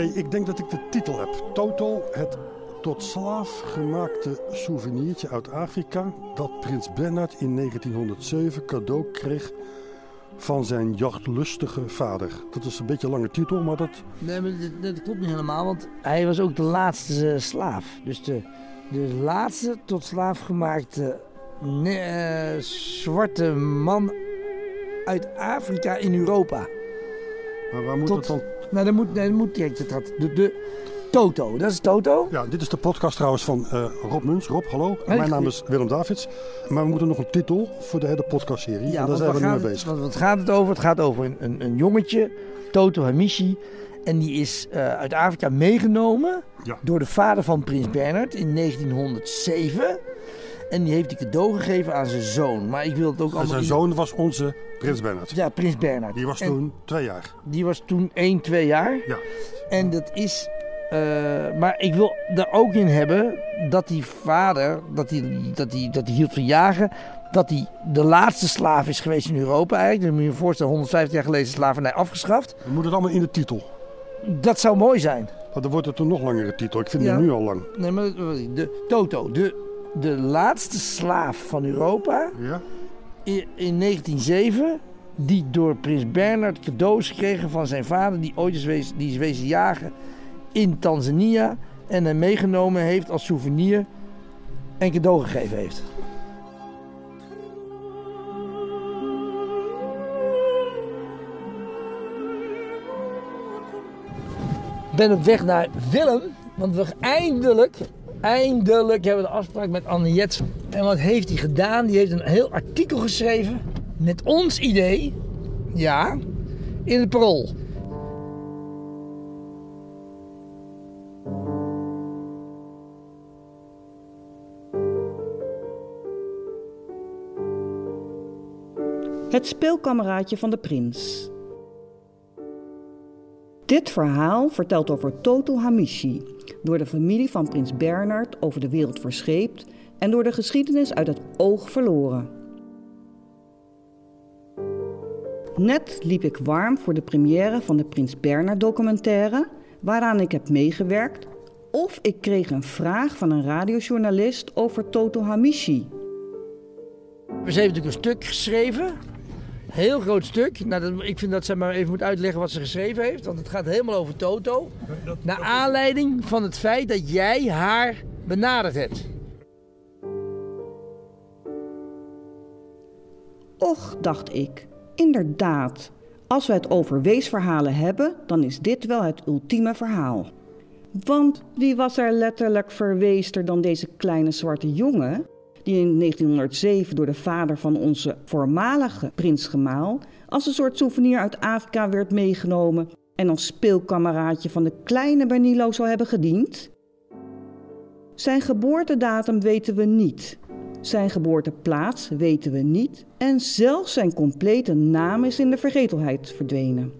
Hey, ik denk dat ik de titel heb. Toto, het tot slaaf gemaakte souvenirtje uit Afrika dat prins Bernhard in 1907 cadeau kreeg van zijn jachtlustige vader. Dat is een beetje een lange titel, maar dat... Nee, maar dat, dat klopt niet helemaal, want hij was ook de laatste eh, slaaf. Dus de, de laatste tot slaaf gemaakte ne- eh, zwarte man uit Afrika in Europa. Maar waar moet Tot- het dan... Nou, dat moet, dat moet direct. Dat, de, de Toto, dat is Toto. Ja, dit is de podcast trouwens van eh, Rob Muns. Rob, hallo. Hey, Mijn naam is Willem Davids. Maar we moeten nog een titel voor de hele podcastserie. en daar zijn we nu mee bezig. Wat, wat gaat het over? Het gaat over een, een, een jongetje, Toto Hamishi. En die is eh, uit Afrika meegenomen Ja. door de vader van Prins Bernhard in 1907. En die heeft die cadeau gegeven aan zijn zoon. Maar ik wil het ook En allemaal... zijn zoon was onze prins Bernhard. Ja, Prins Bernhard. Die was En toen twee jaar. Die was toen 1, 2 jaar. Ja. En dat is... eh, maar ik wil er ook in hebben dat die vader, dat hij dat die, dat die hield van jagen, dat hij de laatste slaaf is geweest in Europa eigenlijk. Dan moet je je voorstellen, 150 jaar geleden is slavernij afgeschaft. We moeten het allemaal in de titel. Dat zou mooi zijn. Maar dan wordt het een nog langere titel. Ik vind Ja. hem nu al lang. Nee, maar de Toto, de, de laatste slaaf van Europa Ja? in, in 1907, die door prins Bernhard cadeaus gekregen van zijn vader, die ooit is wezen, die is wezen jagen in Tanzania en hem meegenomen heeft als souvenir en cadeau gegeven heeft. Ik ben op weg naar Willem, want we eindelijk, eindelijk hebben we de afspraak met Anne Jets. En wat heeft hij gedaan? Die heeft een heel artikel geschreven met ons idee, ja, in het parool. Het speelkameraadje van de prins. Dit verhaal vertelt over Toto Hamishi, door de familie van prins Bernhard over de wereld verscheept en door de geschiedenis uit het oog verloren. Net liep ik warm voor de première van de Prins Bernhard documentaire, waaraan ik heb meegewerkt, of ik kreeg een vraag van een radiojournalist over Toto Hamishi. Ze heeft natuurlijk een stuk geschreven. Heel groot stuk. Nou, dat, ik vind dat zij maar even moet uitleggen wat ze geschreven heeft. Want het gaat helemaal over Toto. Naar aanleiding van het feit dat jij haar benaderd hebt. Och, dacht ik, inderdaad. Als we het over weesverhalen hebben, dan is dit wel het ultieme verhaal. Want wie was er letterlijk verweester dan deze kleine zwarte jongen, die in 1907 door de vader van onze voormalige prinsgemaal als een soort souvenir uit Afrika werd meegenomen en als speelkameraadje van de kleine Bernilo zou hebben gediend? Zijn geboortedatum weten we niet. Zijn geboorteplaats weten we niet en zelfs zijn complete naam is in de vergetelheid verdwenen.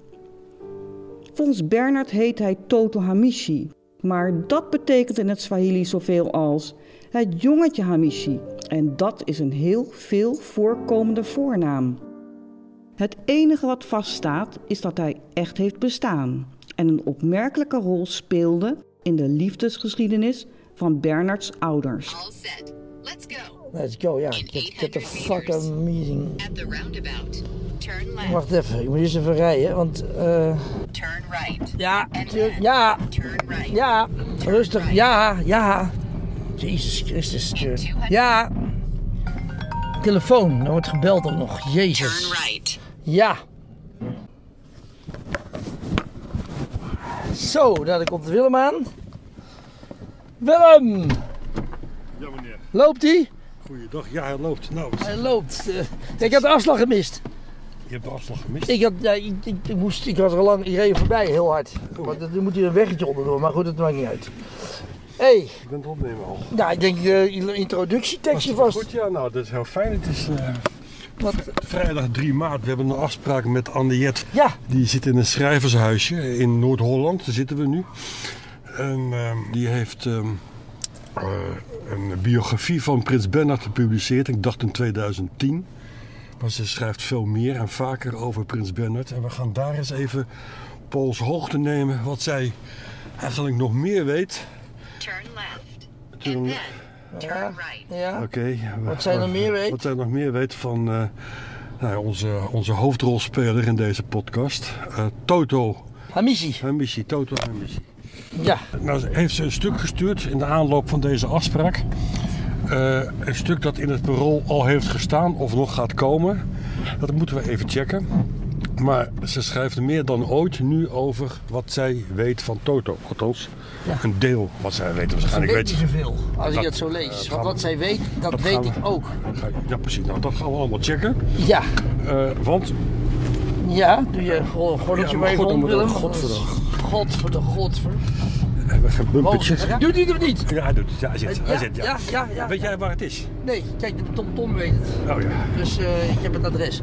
Volgens Bernard heet hij Toto Hamishi, maar dat betekent in het Swahili zoveel als het jongetje Hamishi en dat is een heel veel voorkomende voornaam. Het enige wat vaststaat is dat hij echt heeft bestaan en een opmerkelijke rol speelde in de liefdesgeschiedenis van Bernards ouders. All set. Let's go. Let's go, ja. De 800 fucking meeting. At the roundabout. Turn left. Wacht even, ik moet eerst even rijden, want... eh Turn right. ja, ja, Turn right. ja. Rustig, ja, ja. Jezus Christus. Ja. Telefoon, er wordt gebeld ook nog. Jezus. Turn right. Ja. Zo, daar komt Willem aan. Willem! Ja, meneer. Loopt hij? Goeiedag. Ja, hij loopt. Nou, Hij loopt. Eh, ik had de afslag gemist. je hebt de afslag gemist. Ik, had, ja, ik, ik, ik moest, ik was er al lang, ik reed voorbij heel hard. Maar dan moet hij een weggetje onderdoor, maar goed, dat maakt niet uit. Hey, Ik ben het opnemen al. nou, ik denk uh, introductietekstje vast. Goed, ja, nou, dat is heel fijn. Het is eh, Wat, vrijdag 3 maart. We hebben een afspraak met Anne Jet. ja, Die zit in een schrijvershuisje in Noord-Holland. Daar zitten we nu. En ehm, die heeft ehm, eh, een biografie van Prins Bernhard gepubliceerd. Ik dacht in 2010. Maar ze schrijft veel meer en vaker over Prins Bernhard. En we gaan daar eens even onze hoogte nemen wat zij eigenlijk nog meer weet. Turn left. Then turn Ja. right. Ja. Oké. Wat zij nog meer weet? Wat zij nog meer weet van eh, nou, onze, onze hoofdrolspeler in deze podcast. eh, Toto Hamishi. Hamishi. Toto Hamishi. Ja. Nou, ze heeft ze een stuk gestuurd in de aanloop van deze afspraak. Eh, een stuk dat in het parool al heeft gestaan of nog gaat komen. Dat moeten we even checken. Maar ze schrijft meer dan ooit nu over wat zij weet van Toto. Althans, Ja. een deel wat zij weet. Waarschijnlijk weet weet niet zoveel als ik Dat- het zo eh, lees. dat Want gaan wat we- zij weet, dat, dat weet gaan ik we- ook. Ja, precies. Nou, dat gaan we allemaal checken. Ja. Eh, want Ja, doe je go- gordeltje Ja, maar even God, om, Willem. Godverdomme. God voor de godver. we hebben geen bumpertjes. Doet hij het of niet? Ja, hij doet het. Ja, hij zit. Hij zit ja. ja, ja, ja. Weet jij waar het is? Nee, kijk, de Tom Tom weet het. Oh ja. Dus eh, ik heb het adres.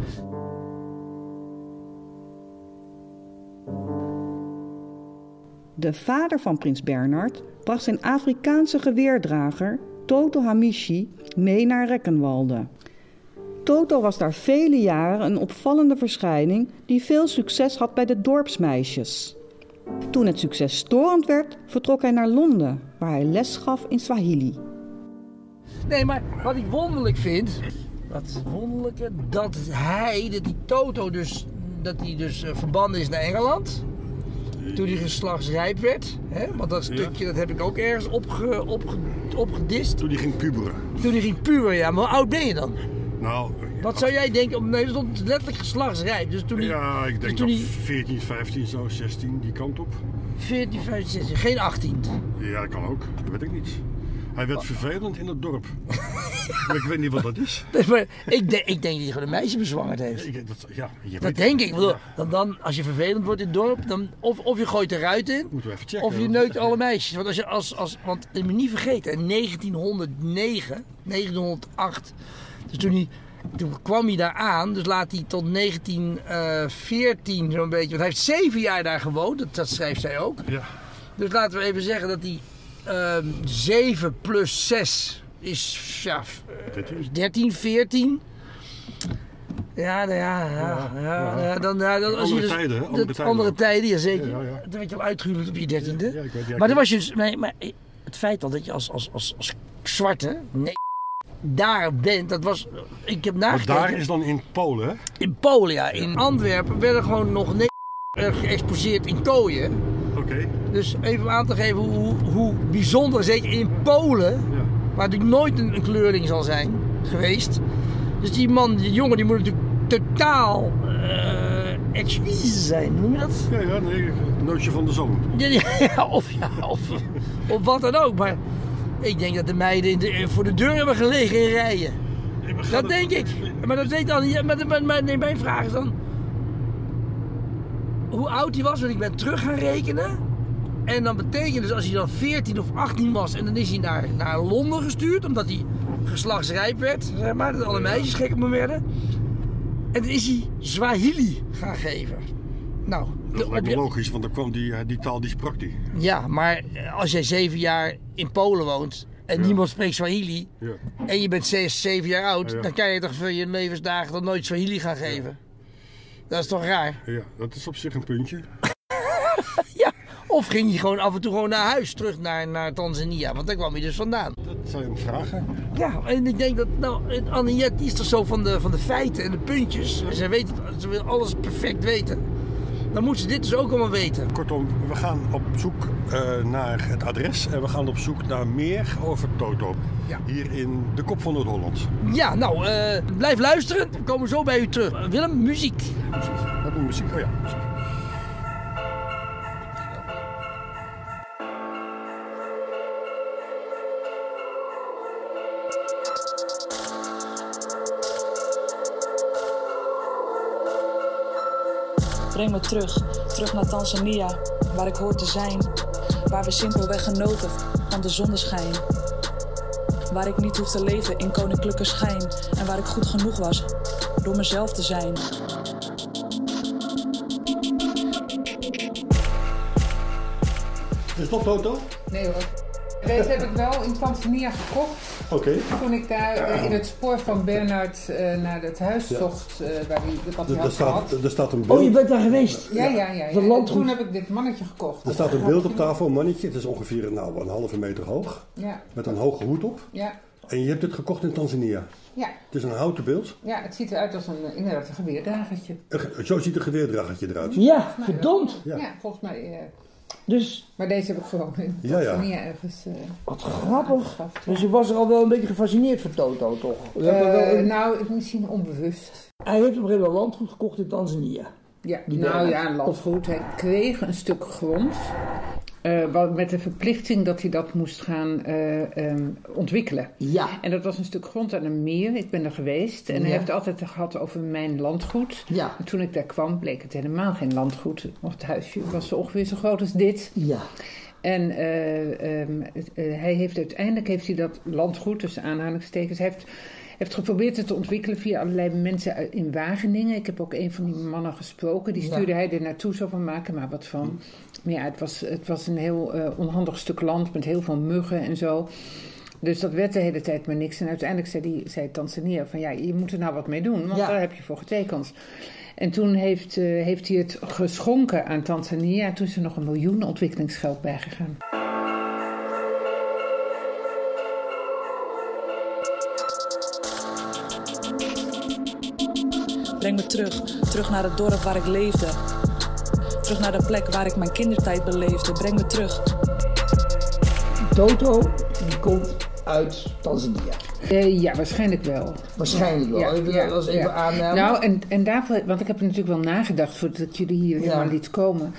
De vader van prins Bernhard bracht zijn Afrikaanse geweerdrager Toto Hamishi mee naar Reckenwalde. Toto was daar vele jaren een opvallende verschijning die veel succes had bij de dorpsmeisjes. Toen het succes storend werd, vertrok hij naar Londen, waar hij les gaf in Swahili. Nee, maar wat ik wonderlijk vind, wat wonderlijke, dat hij, dat die Toto dus, dat hij dus eh, verbannen is naar Engeland. Toen hij geslachtsrijp werd. Hè? Want dat stukje dat heb ik ook ergens opge, opge, opgedist. Toen die ging puberen. Toen hij ging puber, ja. Maar hoe oud ben je dan? Nou, Wat zou jij denken? Nee, dat stond letterlijk geslachtsrijp. Dus toen hij Ja, ik denk hij- 14, 15, zo 16 die kant op. 14, 15, 16, geen 18. Ja, dat kan ook. Dat weet ik niet. Hij werd vervelend in het dorp. maar ik weet niet wat dat is. Nee, maar ik, denk, ik denk dat hij gewoon een meisje bezwangerd heeft. Ik, dat, ja, je Dat weet denk ik. Ik bedoel, dan, dan, als je vervelend wordt in het dorp, dan, of, of je gooit eruit in, Moeten we even checken. of je neukt alle meisjes. Want, als je, als, als, want je moet niet vergeten, in 1909, 1908, dus toen, hij, toen kwam hij daar aan, dus laat hij tot 1914 zo'n beetje, want hij heeft zeven jaar daar gewoond, dat, dat schrijft zij ook. Ja. Dus laten we even zeggen dat hij 7 plus 6 is ja, eh, 13. 13, 14. Ja, nou ja, ja, ja, ja. ja, dan, ja, dan, als Andere je dus- tijden, dat- Andere tijden andere tijden, ja zeker. Ja, ja. Dan werd je al uitgehuwelijkd op je dertiende. Ja, ik weet- ja, ik maar dan was je dus, nee, maar het feit al dat je als, als, als, als zwarte, nee, daar bent, dat was, ik heb Maar nagekeken. daar is dan in Polen, hè? In Polen, ja, in Antwerpen werden gewoon nog nee geëxposeerd in kooien. Dus even om aan te geven hoe, hoe, hoe bijzonder, zeker in Polen, Ja. waar natuurlijk nooit een, een kleurling zal zijn geweest. Dus die man, die jongen, die moet natuurlijk totaal uh, exquise zijn, noem je dat? Ja, ja, nee, nootje van de zon. Ja, ja, of, ja, of, of wat dan ook. Maar ik denk dat de meiden in de, voor de deur hebben gelegen in rijen. Nee, Dat het- denk ik. Maar dat weet dan niet. Maar, maar, maar nee, mijn vraag is dan. Hoe oud hij was, want ik ben terug gaan rekenen. En dan betekent dus als hij dan 14 of 18 was en dan is hij naar, naar Londen gestuurd, omdat hij geslachtsrijp werd, zeg maar, dat alle meisjes gek op me werden. En dan is hij Swahili gaan geven. Nou, Dat lijkt me logisch, want dan kwam die, eh, die taal, die sprak die. ja, maar als jij zeven jaar in Polen woont en niemand spreekt Swahili Ja. en je bent zes, zeven jaar oud, Ja. dan kan je toch voor je levensdagen dan nooit Swahili gaan geven. Dat is toch raar? ja, dat is op zich een puntje. Ja. Of ging hij gewoon af en toe gewoon naar huis, terug naar, naar Tanzania, want daar kwam hij dus vandaan. Dat zou je hem vragen. Ja, en ik denk dat, nou, Anniette die is toch zo van de, van de feiten en de puntjes. En ze, weet, ze wil alles perfect weten. Dan moet ze dit dus ook allemaal weten. Kortom, we gaan op zoek eh, naar het adres en we gaan op zoek naar meer over Toto. Ja. Hier in de kop van Noord-Holland. Ja, nou, eh, blijf luisteren. We komen zo bij u terug. Willem, muziek. Precies. Hebben we muziek? Oh ja, muziek. Breng me terug, terug naar Tanzania, waar ik hoor te zijn. Waar we simpelweg genoten van de zonneschijn. Waar ik niet hoef te leven in koninklijke schijn. En waar ik goed genoeg was door mezelf te zijn. Is dat Toto? Nee hoor. Deze heb ik wel in Tanzania gekocht. Oké. Toen ik daar eh, in het spoor van Bernard eh, naar het huis Ja. zocht, eh, waar hij, wat hij Er, had staat, er staat een Oh, je beeld. bent daar geweest? Ja, ja, ja. ja. De toen heb ik dit mannetje gekocht. Er staat een beeld op tafel, een mannetje. Het is ongeveer nou, een halve meter hoog. Ja, Met een hoge hoed op. ja, En je hebt het gekocht in Tanzania. ja. Het is een houten beeld. Ja, het ziet eruit als een, inderdaad een geweerdragertje. Zo ziet een geweerdragertje eruit. Ja, verdomd. Ja. Ja, volgens mij. eh, Dus, maar deze heb ik gewoon in Ja, ja. Tanzania ergens eh wat grappig. Dus je was er al wel een beetje gefascineerd voor Toto, toch? Er wel Eh, een- nou, misschien onbewust. Hij heeft op een gegeven moment landgoed gekocht in Tanzania. Ja, Die nou ja, landgoed. Hij kreeg een stuk grond. Eh, met de verplichting dat hij dat moest gaan eh, ehm, ontwikkelen. Ja. En dat was een stuk grond aan een meer. Ik ben er geweest. En Ja. hij heeft het altijd gehad over mijn landgoed. Ja. En toen ik daar kwam, bleek het helemaal geen landgoed. Of het huisje was ongeveer zo groot als dit. Ja. En eh, ehm, eh, hij heeft uiteindelijk heeft hij dat landgoed, tussen aanhalingstekens, heeft, heeft geprobeerd het te ontwikkelen via allerlei mensen in Wageningen. Ik heb ook een van die mannen gesproken. Die Ja. stuurde hij er naartoe zo van maken maar wat van. Ja, het was, het was een heel eh, onhandig stuk land met heel veel muggen en zo. Dus dat werd de hele tijd maar niks. En uiteindelijk zei, die, zei Tanzania van ja, je moet er nou wat mee doen, want Ja. daar heb je voor getekend. En toen heeft, eh, heeft hij het geschonken aan Tanzania. En toen is er nog een miljoen ontwikkelingsgeld bijgegaan. Breng me terug, terug naar het dorp waar ik leefde. Terug naar de plek waar ik mijn kindertijd beleefde. Breng me terug. Toto, die komt uit Tanzania. Eh, ja, waarschijnlijk wel. Waarschijnlijk wel. Ja, even, ja, dat is even ja. aannemen. Nou, en, en daarvoor, want ik heb er natuurlijk wel nagedacht voordat jullie hier Ja. helemaal liet komen.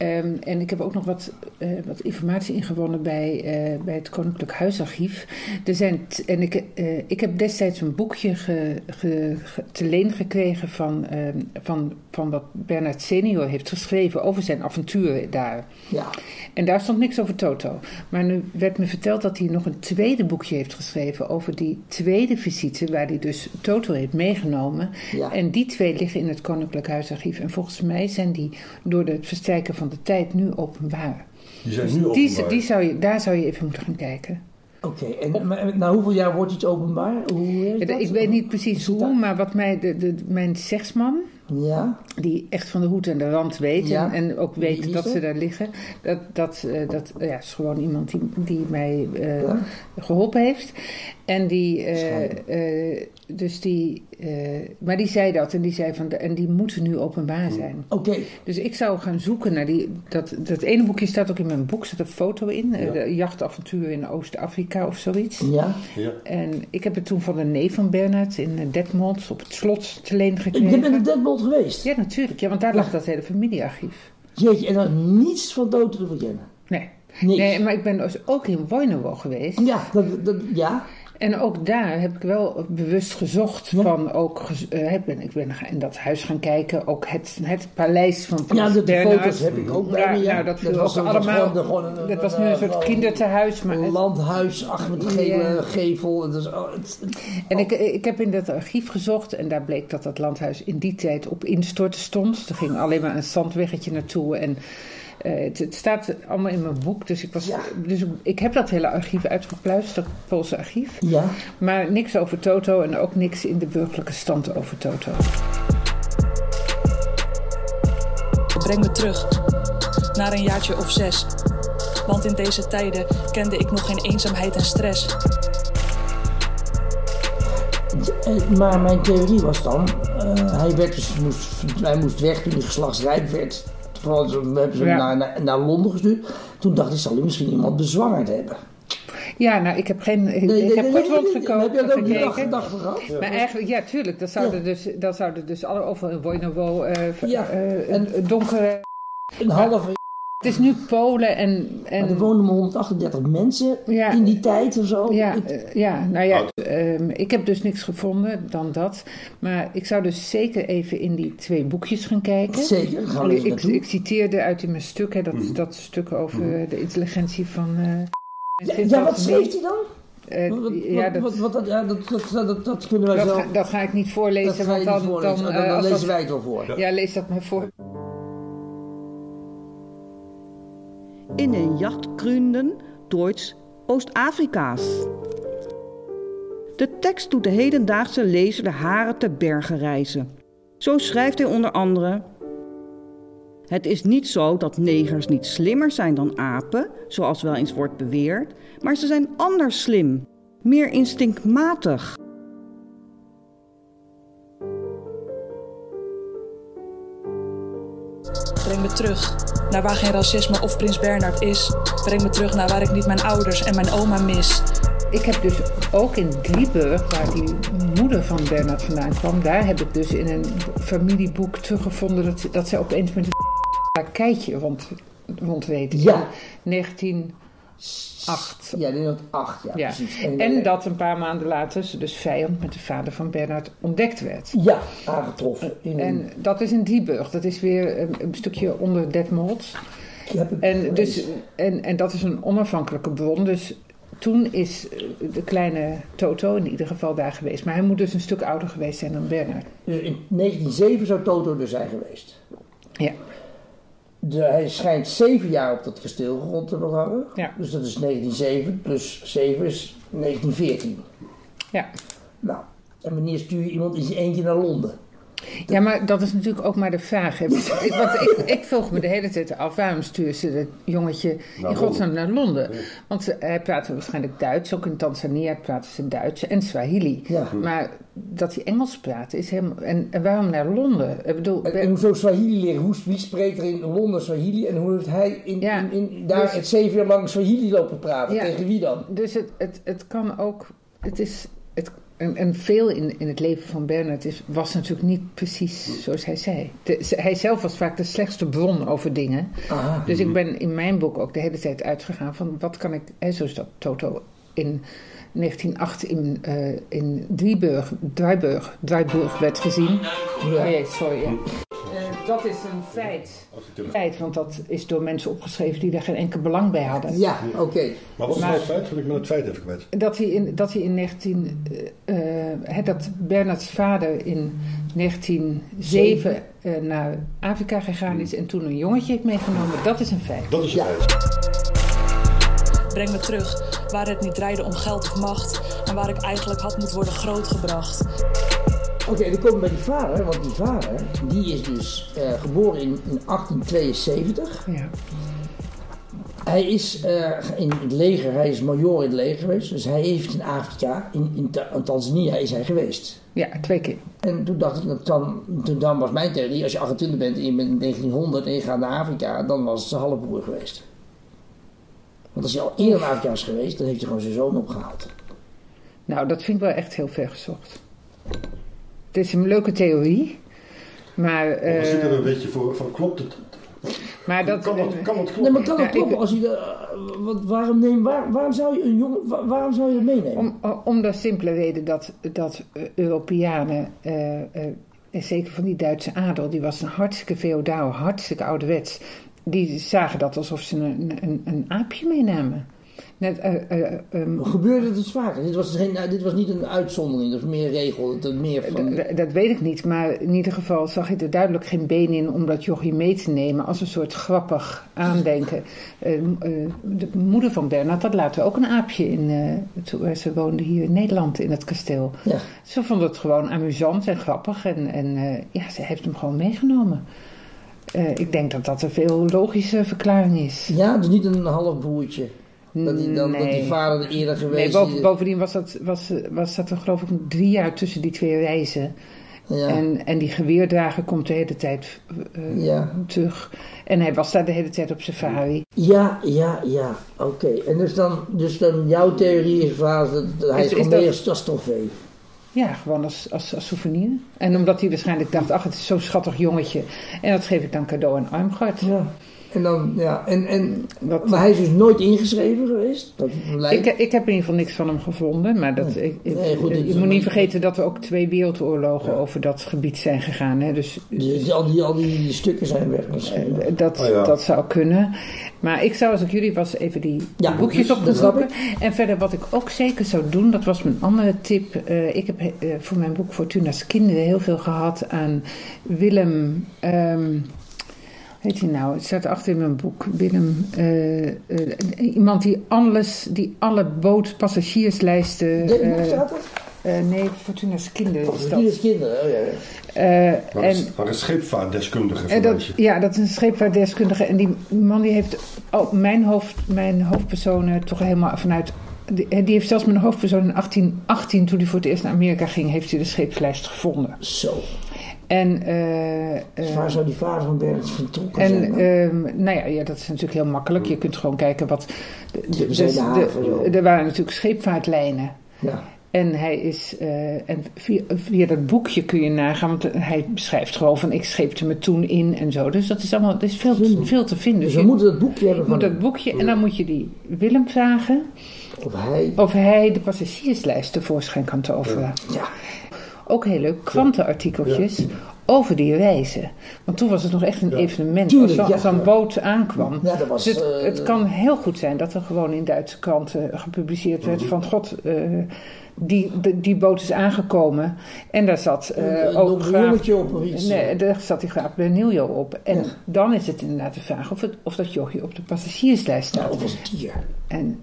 Ehm, en ik heb ook nog wat, eh, wat informatie ingewonnen bij, eh, bij het Koninklijk Huisarchief. Er zijn en ik, eh, ik heb destijds een boekje ge, ge- ge- te leen gekregen van, ehm, van, van wat Bernard Senior heeft geschreven over zijn avonturen daar. Ja. En daar stond niks over Toto. Maar nu werd me verteld dat hij nog een tweede boekje heeft geschreven over die tweede visite, waar hij dus Toto heeft meegenomen. Ja. En die twee liggen in het Koninklijk Huisarchief. En volgens mij zijn die door het verstrijken van de tijd nu openbaar. Die zijn nu Die, openbaar. die zou je, daar zou je even moeten gaan kijken. Oké, en maar, na hoeveel jaar wordt iets openbaar? Hoe Ja? Ik weet niet precies hoe, maar wat mij, de, de, mijn zegsman, Ja, die echt van de hoed en de rand weet Ja. en, en ook weet dat ze daar liggen. Dat, dat, eh, dat ja, is gewoon iemand die, die mij eh, Ja. geholpen heeft. En die, eh, eh, dus die, eh, maar die zei dat en die zei van, de, en die moeten nu openbaar zijn. oké. Dus ik zou gaan zoeken naar die, dat, dat ene boekje staat ook in mijn boek, zit een foto in, eh, Ja. de jachtavontuur in Oost-Afrika of zoiets. Ja. Ja. En ik heb het toen van de neef van Bernard in Detmold op het slot te leen gekregen. Je bent in Detmold geweest? Ja, natuurlijk. Ja, want daar lag dat hele familiearchief. Jeetje, en dan niets van Toto te bekennen? Nee. Niks? Nee, maar ik ben dus ook in Woinewo geweest. Ja, dat, dat, ja. En ook daar heb ik wel bewust gezocht van ook... ik, ben, ik ben in dat huis gaan kijken. Ook het, het paleis van Ja, de, de foto's heb ik ook bij Ja, me. Ja. nou, dat viel was dat allemaal... gewoon- een- dat was nu een soort kindertehuis. Maar Een landhuis, achter met gele Ja. gevel. Het is, oh, het, En ik, ik heb in dat archief gezocht en daar bleek dat dat landhuis in die tijd op instorten stond. Er ging alleen maar een zandweggetje naartoe en eh, het, het staat allemaal in mijn boek. Dus ik, was, Ja. dus ik heb dat hele archief uitgepluist, dat Poolse archief. ja. Maar niks over Toto en ook niks in de burgerlijke stand over Toto. Breng me terug. Naar een jaartje of zes. Want in deze tijden kende ik nog geen eenzaamheid en stress. Eh, Maar mijn theorie was dan, eh, hij, werd dus, moest, hij moest weg toen hij geslachtsrijp werd. Vooral, we hebben ze Ja. naar, naar, naar Londen gestuurd. Toen dacht ik, zal hij misschien iemand bezwangerd hebben. Ja, nou, ik heb geen. Ik, Nee, ik nee, heb nee, nee. Heb je dat ook niet gekeken. gedacht gehad? Maar eigenlijk, ja, tuurlijk. Dat zouden dus, dat zouden dus alle overal in Wojnowo eh Ja, eh, en- een donkere. Een halve... Het is nu Polen en. en Maar er woonden maar 138 mensen Ja. in die tijd of zo. Ja, Ik- eh, ja, nou ja, ehm, ik heb dus niks gevonden dan dat. Maar ik zou dus zeker even in die twee boekjes gaan kijken. Zeker, gaan we eens ik, ik citeerde uit in mijn stuk, hè, dat, Mhm. dat stuk over de intelligentie van... eh, ja, wat schreef hij dan? Eh, dat, kunnen wij dat, zo... ga, dat ga ik niet voorlezen, want niet dan... voorlezen. dan, Dan, eh, dan lezen dat- wij het wel voor. Ja, lees dat maar voor. In den Jachtgründen Deutsch Oost-Afrika's. De tekst doet de hedendaagse lezer de haren te bergen reizen. Zo schrijft hij onder andere. Het is niet zo dat negers niet slimmer zijn dan apen, zoals wel eens wordt beweerd, maar ze zijn anders slim, meer instinctmatig. breng me terug naar waar geen racisme of Prins Bernard is. Breng me terug naar waar ik niet mijn ouders en mijn oma mis. Ik heb dus ook in Drieburg, waar die moeder van Bernard vandaan kwam, daar heb ik dus in een familieboek teruggevonden dat, dat zij opeens met een keitje rond, weten Ja. 19. Acht. Ja, 1908, ja, ja. precies. En, eh, dat een paar maanden later ze dus vijand met de vader van Bernard ontdekt werd. Ja, aangetroffen. Eh, in en dat is in Dieburg. Dat is weer een, stukje onder Detmold. En, dus, en, en dat is een onafhankelijke bron. Dus toen is eh, de kleine Toto in ieder geval daar geweest. Maar hij moet dus een stuk ouder geweest zijn dan Bernard. Dus in 1907 zou Toto er zijn geweest. Ja. De, hij schijnt zeven jaar op dat kasteel rond te hebben hangen. Ja. Dus dat is 1907 plus 7 is 1914. Ja. Nou, en wanneer stuur je iemand in zijn eentje naar Londen? Ja, maar dat is natuurlijk ook maar de vraag. hè. Want ik, ik vroeg me de hele tijd af, waarom stuurt ze dat jongetje in godsnaam naar Londen? Want ze, hij praatte waarschijnlijk Duits, ook in Tanzania praten ze Duits en Swahili. Ja. Maar dat hij Engels praat is helemaal... En, en waarom naar Londen? Ik bedoel, En, en hoezo Swahili leren? Hoe, wie spreekt er in Londen Swahili? En hoe heeft hij in, Ja, in, in- daar dus- het zeven jaar lang Swahili lopen praten? Ja. Tegen wie dan? Dus het, het, het kan ook. Het is. Het, en, en veel in, in het leven van Bernard is, was natuurlijk niet precies zoals hij zei. De- hij zelf was vaak de slechtste bron over dingen. Ah, Dus ik ben in mijn boek ook de hele tijd uitgegaan van wat kan ik. Hè, zoals dat Toto in 1908 in, eh in Drieburg, werd gezien. Oh jee, sorry. ja. Dat is een feit. feit. Want dat is door mensen opgeschreven die daar geen enkel belang bij hadden. ja, oké. Maar wat is Maar- nou het feit? Wil ik nou het feit even kwijt? Dat hij in, dat hij in 19. eh, eh, dat Bernards vader in 1907 eh, naar Afrika gegaan is en toen een jongetje heeft meegenomen, dat is een feit. Dat is Ja. feit. Breng me terug waar het niet draaide om geld of macht. En waar ik eigenlijk had moeten worden grootgebracht. Oké, dan komen we bij die vader. Want die vader, die is dus eh, geboren in, in 1872. Ja. Hij is eh, in het leger, hij is major in het leger geweest. Dus hij heeft in Afrika, in, in, Ta- in Tanzania is hij geweest. ja, twee keer. En toen dacht ik, dat dan, toen dan was mijn theorie, als je 28 bent en je bent in 1900 en je gaat naar Afrika, dan was het zijn halfbroer geweest. Want als hij al eerder naar Afrika is geweest, dan heeft hij gewoon zijn zoon opgehaald. Nou, dat vind ik wel echt heel ver gezocht. Het is een leuke theorie, maar. Maar we zitten er een beetje voor van klopt het? maar dat. Kan het, kan het Nee, kloppen? maar kan het Ja, kloppen ik- als je, de, eh, wat, waarom, neem, waar, waarom zou je een jongen, wa- waarom zou je het meenemen? Om, om de simpele reden dat, dat eh, Europeanen, eh, eh, en zeker van die Duitse adel, die was een hartstikke feodaal, hartstikke ouderwets. Die zagen dat alsof ze een, een, een aapje meenamen. Net, eh, eh, ehm, Gebeurde het dus vaker? Dit was, geen, dit was niet een uitzondering, dat was meer regel. Dat meer van, dat weet ik niet, maar in ieder geval zag je er duidelijk geen been in om dat jochie mee te nemen als een soort grappig aandenken. Eh, eh, de moeder van Bernard had later ook een aapje in, eh, ze woonde hier in Nederland in het kasteel. ja. Ze vond het gewoon amusant en grappig en, en eh, ja, ze heeft hem gewoon meegenomen. Eh, ik denk dat dat een veel logische verklaring is. ja, dus niet een halfbroertje. Dat die, dan, dat die Nee. vader er eerder geweest Nee, boven- bovendien was, dat, was, was dat er geloof ik drie jaar tussen die twee reizen. Ja. En, en die geweerdrager komt de hele tijd eh, Ja. terug. En hij was daar de hele tijd op safari. Ja, ja, ja, oké. En dus dan, dus dan jouw theorie is vader, dat, dat hij Is- gewoon dat- meer als, als trofee. Ja, gewoon als, als, als souvenir. En omdat hij waarschijnlijk dacht, ach het is zo'n schattig jongetje. En dat geef ik dan cadeau aan Armgard. Ja. En dan, ja, en, en, Wat- maar hij is dus nooit ingeschreven geweest. Dat lijkt. Ik, ik heb in ieder geval niks van hem gevonden. Maar dat, ik, ik- Nee, goed, je moet niet vergeten dat er ook twee wereldoorlogen over dat gebied zijn gegaan. Hè? Dus die, al, die, al die stukken zijn weg misschien. eh, dat, Oh ja. dat zou kunnen. Maar ik zou als ik jullie was even die, Ja, boekjes dat opgezoeken. snap En verder wat ik ook zeker zou doen, dat was mijn andere tip. Eh, ik heb eh, voor mijn boek Fortuna's Kinderen heel veel gehad aan Willem... ehm Weet je nou, het staat achter in mijn boek. Willem, eh, eh, iemand die alles, die alle bootpassagierslijsten. Eh, staat nee, Fortuna's kinderen. Fortuna's kinderen, oh ja. Eh, Maar en, een, maar een scheepvaartdeskundige en dat, ja, dat is een scheepvaartdeskundige. En die man die heeft oh, mijn, hoofd, mijn hoofdpersonen toch helemaal vanuit... Die, die heeft zelfs mijn hoofdpersoon in 1818, toen hij voor het eerst naar Amerika ging, heeft hij de scheepslijst gevonden. Zo. En, Dus waar zou die vader van Bernard vertrokken en zijn? ehm, nou ja, ja, dat is natuurlijk heel makkelijk. Je kunt gewoon kijken wat. De, de, dus haven, de- er waren natuurlijk scheepvaartlijnen. ja. En hij is, eh, en via, via dat boekje kun je nagaan, want hij beschrijft gewoon van ik scheepte me toen in en zo. Dus dat is allemaal, dat is veel, te- veel te vinden. Dus Dus we je moeten dat boekje hebben van moet dat boekje en dan moet je die Willem vragen of hij... of hij de passagierslijst tevoorschijn kan toveren. Ja. Ook heel leuk, krantenartikeltjes over die reizen. Want toen was het nog echt een evenement Tuurlijk, als zo'n ja. zo'n boot aankwam. Ja, dat was, Dus het, eh, het kan heel goed zijn dat er gewoon in Duitse kranten gepubliceerd werd van god, eh, die, die, die boot is aangekomen. En daar zat eh, Een ook graaf, op of iets. Nee, daar zat die graaf Berniljo op. En Ja. dan is het inderdaad de vraag of, het, of dat jochie op de passagierslijst staat. Ja, of was het hier? En,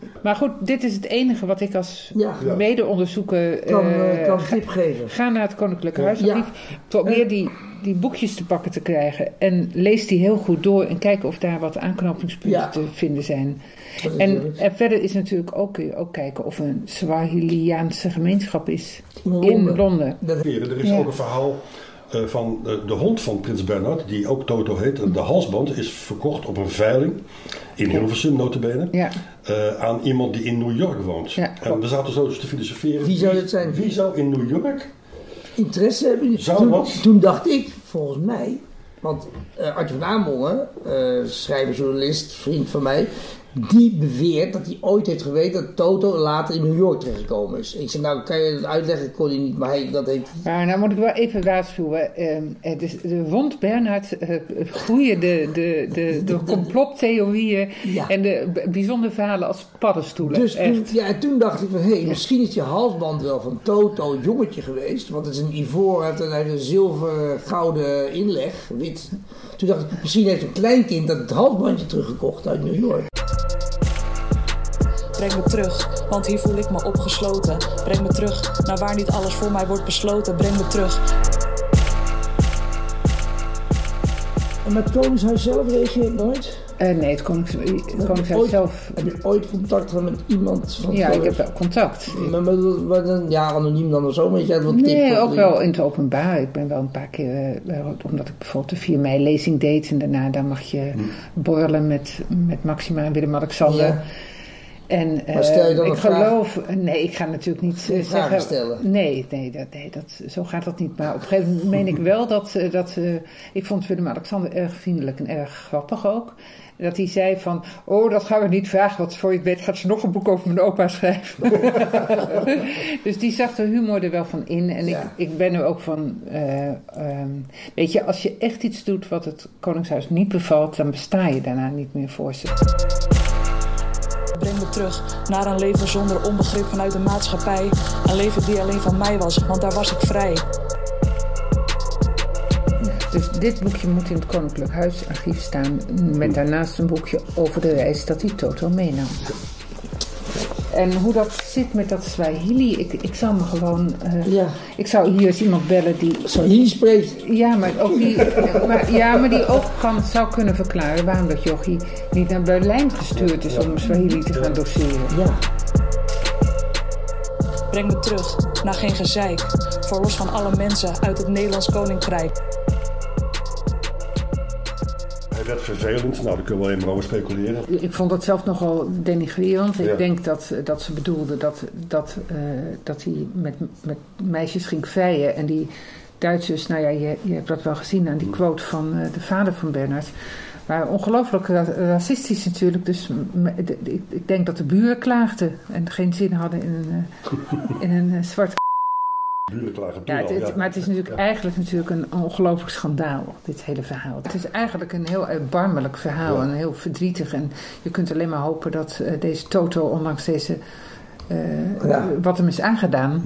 maar goed, dit is het enige wat ik als Ja. Mede-onderzoeker... Kan, eh, eh, kan ga- tip geven. Ga naar het Koninklijke Ja. Huisarchief. Probeer die, die boekjes te pakken te krijgen. En lees die heel goed door. En kijk of daar wat aanknopingspunten Ja. te vinden zijn. En, verder is natuurlijk ook, kun je ook kijken of er een Swahiliaanse gemeenschap is. In In Londen. Londen. Dat- Er is Ja. ook een verhaal eh, van eh, de hond van Prins Bernhard, die ook Toto heet. De halsband is verkocht op een veiling in Hilversum, notabene. Ja. eh, aan iemand die in New York woont. Ja, en we zaten zo dus te filosoferen. Wie zou dit zijn? Wie zou in New York? interesse hebben. Zou toen, wat? toen dacht ik, volgens mij, want eh Arthur van Amerongen, schrijver, journalist, vriend van mij, die beweert dat hij ooit heeft geweten dat Toto later in New York terechtgekomen is. Ik zei, nou kan je het uitleggen, kon hij niet, maar hij, dat heeft Maar nou moet ik wel even waarschuwen. ehm, het is de rond Bernhard eh, groeien de, de, de, de complottheorieën Ja. en de bijzondere verhalen als paddenstoelen. Dus toen, ja, en toen dacht ik van, hé, misschien is die halsband wel van Toto een jongetje geweest. Want het is een ivoor, het heeft een zilver, gouden inleg, wit. Toen dacht ik, misschien heeft een kleinkind dat het halsbandje teruggekocht uit New York. Breng me terug, want hier voel ik me opgesloten. Breng me terug naar waar niet alles voor mij wordt besloten. Breng me terug. En met Koningshuis zelf reageert nooit? Eh, nee, het Koningshuis Ooit- zelf. Heb je ooit contact gehad met iemand van Ja, ik heb contact. Maar dan- ja, anoniem dan of zo, je wat tips. Nee, ook wel in het openbaar. Ik ben wel een paar keer, eh, omdat ik bijvoorbeeld de 4 mei lezing deed. En daarna dan mag je borrelen met, met Maxima en Willem-Alexander. Ja. En eh, Maar stel je dan ik een vraag? geloof, nee, ik ga natuurlijk niet eh, vragen zeggen. stellen? Nee, nee, dat, nee dat, zo gaat dat niet. Maar op een gegeven moment meen ik wel dat, eh, dat eh, ik vond Willem-Alexander erg vriendelijk en erg grappig ook. Dat hij zei van, oh, dat gaan we niet vragen, want voor je het weet gaat ze nog een boek over mijn opa schrijven. dus die zag de humor er wel van in. En Ja. ik, ik ben er ook van, eh, ehm, weet je, als je echt iets doet wat het Koningshuis niet bevalt, dan besta je daarna niet meer voor ze. Breng me terug naar een leven zonder onbegrip vanuit de maatschappij. Een leven die alleen van mij was, want daar was ik vrij. Dus dit boekje moet in het Koninklijk Huisarchief staan. Met daarnaast een boekje over de reis dat hij Toto meenam. En hoe dat zit met dat Swahili, ik, ik zou me gewoon. eh, Ja, Ik zou hier eens iemand bellen die. Swahili spreekt. Ja, maar ook die, maar, ja, maar die ook kan, zou kunnen verklaren waarom dat jochie niet naar Berlijn gestuurd is om Swahili te gaan doseren. Ja. Breng me terug naar geen gezeik. Verlos van alle mensen uit het Nederlands Koninkrijk. Werd vervelend. Nou, daar kunnen we alleen maar over speculeren. Ik vond dat zelf nogal denigrerend. Ik denk dat, dat ze bedoelde dat, dat, eh, dat hij met, met meisjes ging vrijen. En die Duitsers, nou ja, je, je hebt dat wel gezien aan die quote van eh, de vader van Bernard. waren ongelooflijk ra- racistisch natuurlijk. Dus ik, denk dat de buren klaagden en geen zin hadden in een, eh, in een eh, zwart Buren klagen ja, het, maar het is natuurlijk eigenlijk natuurlijk een ongelooflijk schandaal, dit hele verhaal. Het is eigenlijk een heel erbarmelijk verhaal en heel verdrietig. En je kunt alleen maar hopen dat eh, deze Toto, ondanks deze, eh, Ja. wat hem is aangedaan,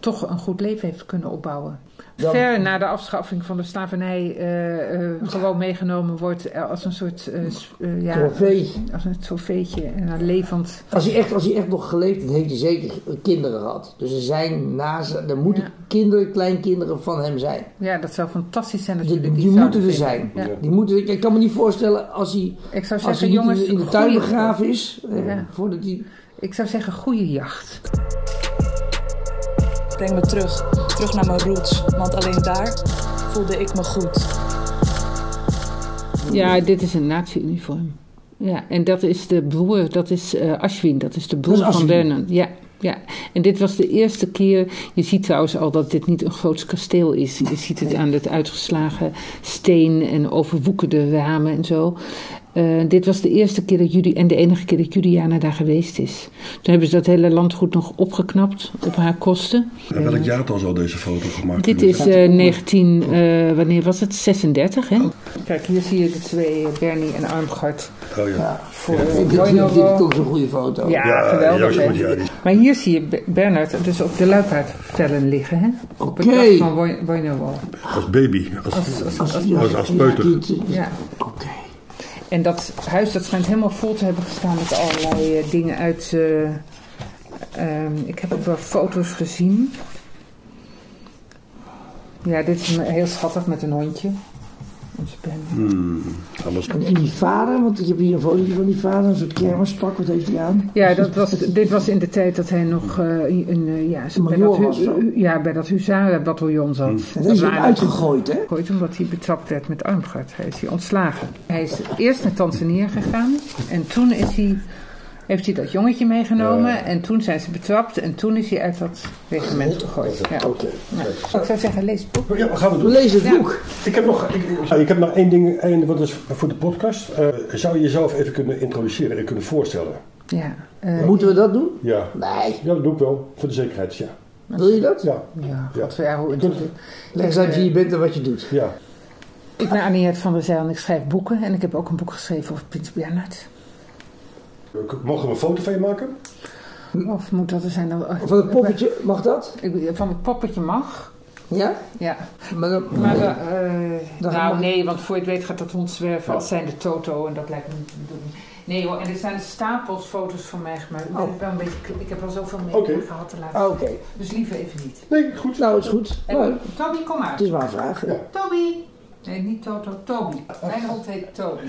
toch een goed leven heeft kunnen opbouwen. Dan- Ver na de afschaffing van de slavernij eh, eh, gewoon meegenomen wordt als een soort eh, eh, ja, Trofee. als een trofeetje en levend. Als hij, echt, als hij echt nog geleefd heeft, heeft hij zeker kinderen gehad. Dus er zijn naast, er moeten Ja. kinderen, kleinkinderen van hem zijn. Ja, dat zou fantastisch zijn als Die, die, die moeten er zijn. Ja. Die moeten, ik kan me niet voorstellen als hij, Ik zou als hij zeggen, jongens, in, de- in de tuin begraven is. eh. Voordat hij... Ik zou zeggen, goede jacht. Breng me terug, terug naar mijn roots, want alleen daar voelde ik me goed. Ja, dit is een nazi-uniform. Ja, en dat is de broer, dat is eh Ashwin, dat is de broer is van. Bernard. Ja, ja, en dit was de eerste keer. Je ziet trouwens al dat dit niet een groots kasteel is. Je ziet het aan het uitgeslagen steen en overwoekerde ramen en zo. Eh, dit was de eerste keer dat Judy, en de enige keer dat Juliana daar geweest is. Toen hebben ze dat hele landgoed nog opgeknapt op haar kosten. En welk jaartal zal deze foto gemaakt Dit is eh, 19, eh, wanneer was het? 36, hè? Kijk, hier zie je de twee, eh, Bernie en Armgard. Oh ja. Voor Ja. eh, Dit, dit, dit Boinovo. is ook zo'n goede foto. Ja, Ja, geweldig. juist hè. goed, ja, die- Maar hier zie je Be- Bernard dus op de luipaardvellen liggen, hè? Op het Oké. dak van Boinovo. Als baby. Als, Als- als- Als, als- ja, als- als ja, peuter. dit- Ja. Oké. En dat huis dat schijnt helemaal vol te hebben gestaan met allerlei eh, dingen uit. eh, ehm, ik heb ook wel foto's gezien. Ja, dit is heel schattig met een hondje. Bernie. Hmm, alles. En, en die vader, want ik heb hier een fotootje van die vader, een soort kermispak, wat heeft hij aan? Ja, dat was, dit was in de tijd dat hij nog eh, een, eh, ja, bij, Major dat, was ja, bij dat huzarenbataljon zat. En Dat deze is waren- uitgegooid, hè? gegooid omdat hij betrapt werd met armgard. Hij is hier ontslagen. Hij is eerst naar Tanzania gegaan en toen is hij, heeft hij dat jongetje meegenomen Ja. en toen zijn ze betrapt en toen is hij uit dat regiment gegooid. Ja. Oké. Ja. Ik zou zeggen, lees het boek. Ja, gaan we We doen? lezen het Ja. boek. Ik heb nog, ik, ik heb nog één ding, één, wat is voor de podcast. Eh, zou je jezelf even kunnen introduceren en kunnen voorstellen? Ja, eh, Moeten we dat doen? Ja. Nee. Ja, dat doe ik wel. Voor de zekerheid, ja. Wil je dat? Ja. ja, Ja. Ja, hoe Kunt- Leg eens uit wie je bent en wat je doet. Ja. Ik ben Aniette van der Zijl en ik schrijf boeken en ik heb ook een boek geschreven over Prins Bernhard. Mogen we een foto van je maken? Of moet dat er zijn dan... Van het poppetje, mag dat? Ik- Van het poppetje mag. Ja? Ja, Maar dan, Maar eh, Dan nou mag- nee, want voor je het weet gaat dat rondzwerven Ja. als zijn de Toto en dat lijkt me niet te doen. Nee hoor, en er zijn stapels foto's van mij gemaakt. Ik, ben Oh. wel een beetje, ik heb al zoveel mee Oké. gehad te laten. Ah, Oké. Dus liever even niet. Nee, goed. Nou, is goed. En, Nou, Toby, kom maar. het is maar een vraag. Ja. Toby! Nee, niet Toto, Toby. Mijn hond heet Toby.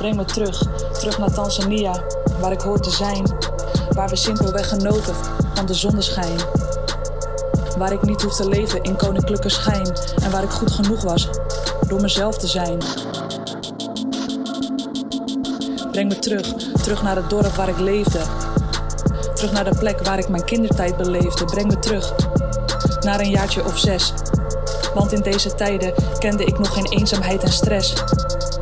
Breng me terug, terug naar Tanzania, waar ik hoor te zijn. Waar we simpelweg genoten van de zonneschijn. Waar ik niet hoef te leven in koninklijke schijn. En waar ik goed genoeg was door mezelf te zijn. Breng me terug, terug naar het dorp waar ik leefde. Terug naar de plek waar ik mijn kindertijd beleefde. Breng me terug naar een jaartje of zes. Want in deze tijden kende ik nog geen eenzaamheid en stress.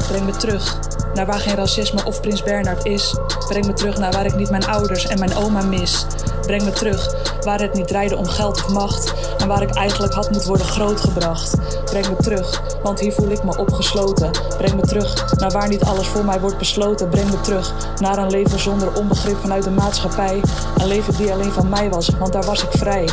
Breng me terug naar waar geen racisme of Prins Bernhard is. Breng me terug naar waar ik niet mijn ouders en mijn oma mis. Breng me terug waar het niet draaide om geld of macht. En waar ik eigenlijk had moeten worden grootgebracht. Breng me terug, want hier voel ik me opgesloten. Breng me terug naar waar niet alles voor mij wordt besloten. Breng me terug naar een leven zonder onbegrip vanuit de maatschappij. Een leven die alleen van mij was, want daar was ik vrij.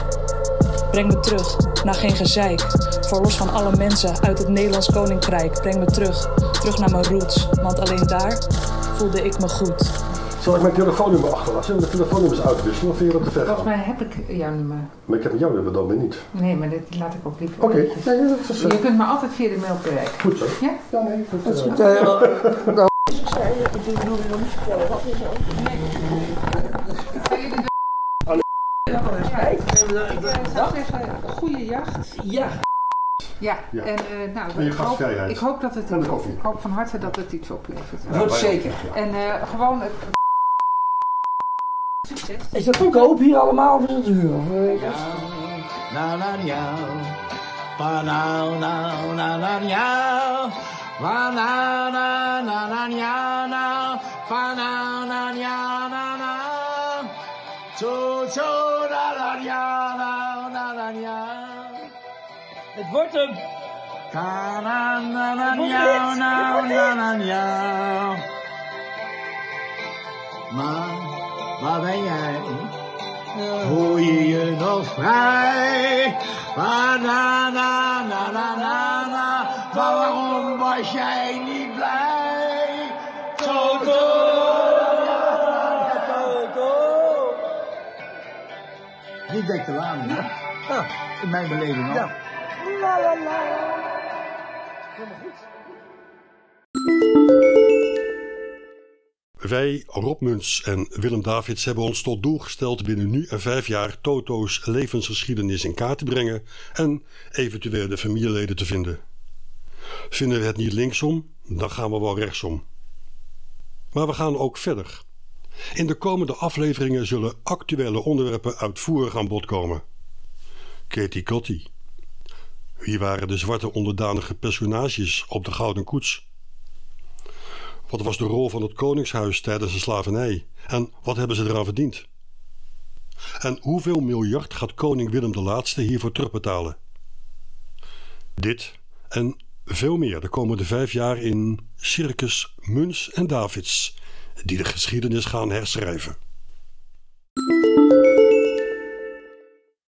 Breng me terug naar geen gezeik. Verlos van alle mensen uit het Nederlands Koninkrijk. Breng me terug, terug naar mijn roots. Want alleen daar voelde ik me goed. Zal ik mijn telefoonnummer achterlaten? Zullen we de telefoonnummers uitwisselen of vind je dat te ver Volgens mij heb ik jouw nummer. Maar ik heb jouw nummer dan weer niet. Nee, maar dit laat ik ook liever. Oké. eventjes. Nee, dat is Je kunt me altijd via de mail bereiken. goed zo. Ja? Ja, nee, goed. Dat is goed. Eh, nou, Goede jacht. ja. Ja, Ja. en eh, nou, En je ik, hoop, gastvrijheid. ik hoop dat het ik hoop van harte dat het iets oplevert. Dat zeker. En eh, gewoon het succes. Is dat te koop hier allemaal of is het huur? Of, eh, na na na na na na na na pa na na na na na na pa ja. Het wordt een Ta na na na na na na na Maar waar ben jij? Voel je je nog vrij? Na na na na na na, waarom was jij niet blij? Toto! Niet dek te aan, hè? Ja, in mijn beleving ook. Wij, Rob Muns en Willem Davids, hebben ons tot doel gesteld binnen nu en vijf jaar Toto's levensgeschiedenis in kaart te brengen en eventueel de familieleden te vinden. Vinden we het niet linksom, dan gaan we wel rechtsom. Maar we gaan ook verder. In de komende afleveringen zullen actuele onderwerpen uitvoerig aan bod komen. Katie Cotty. Wie waren de zwarte onderdanige personages op de Gouden Koets? Wat was de rol van het koningshuis tijdens de slavernij? En wat hebben ze eraan verdiend? En hoeveel miljard gaat koning Willem de Laatste hiervoor terugbetalen? Dit en veel meer de komende vijf jaar in Circus Muns en Davids, die de geschiedenis gaan herschrijven.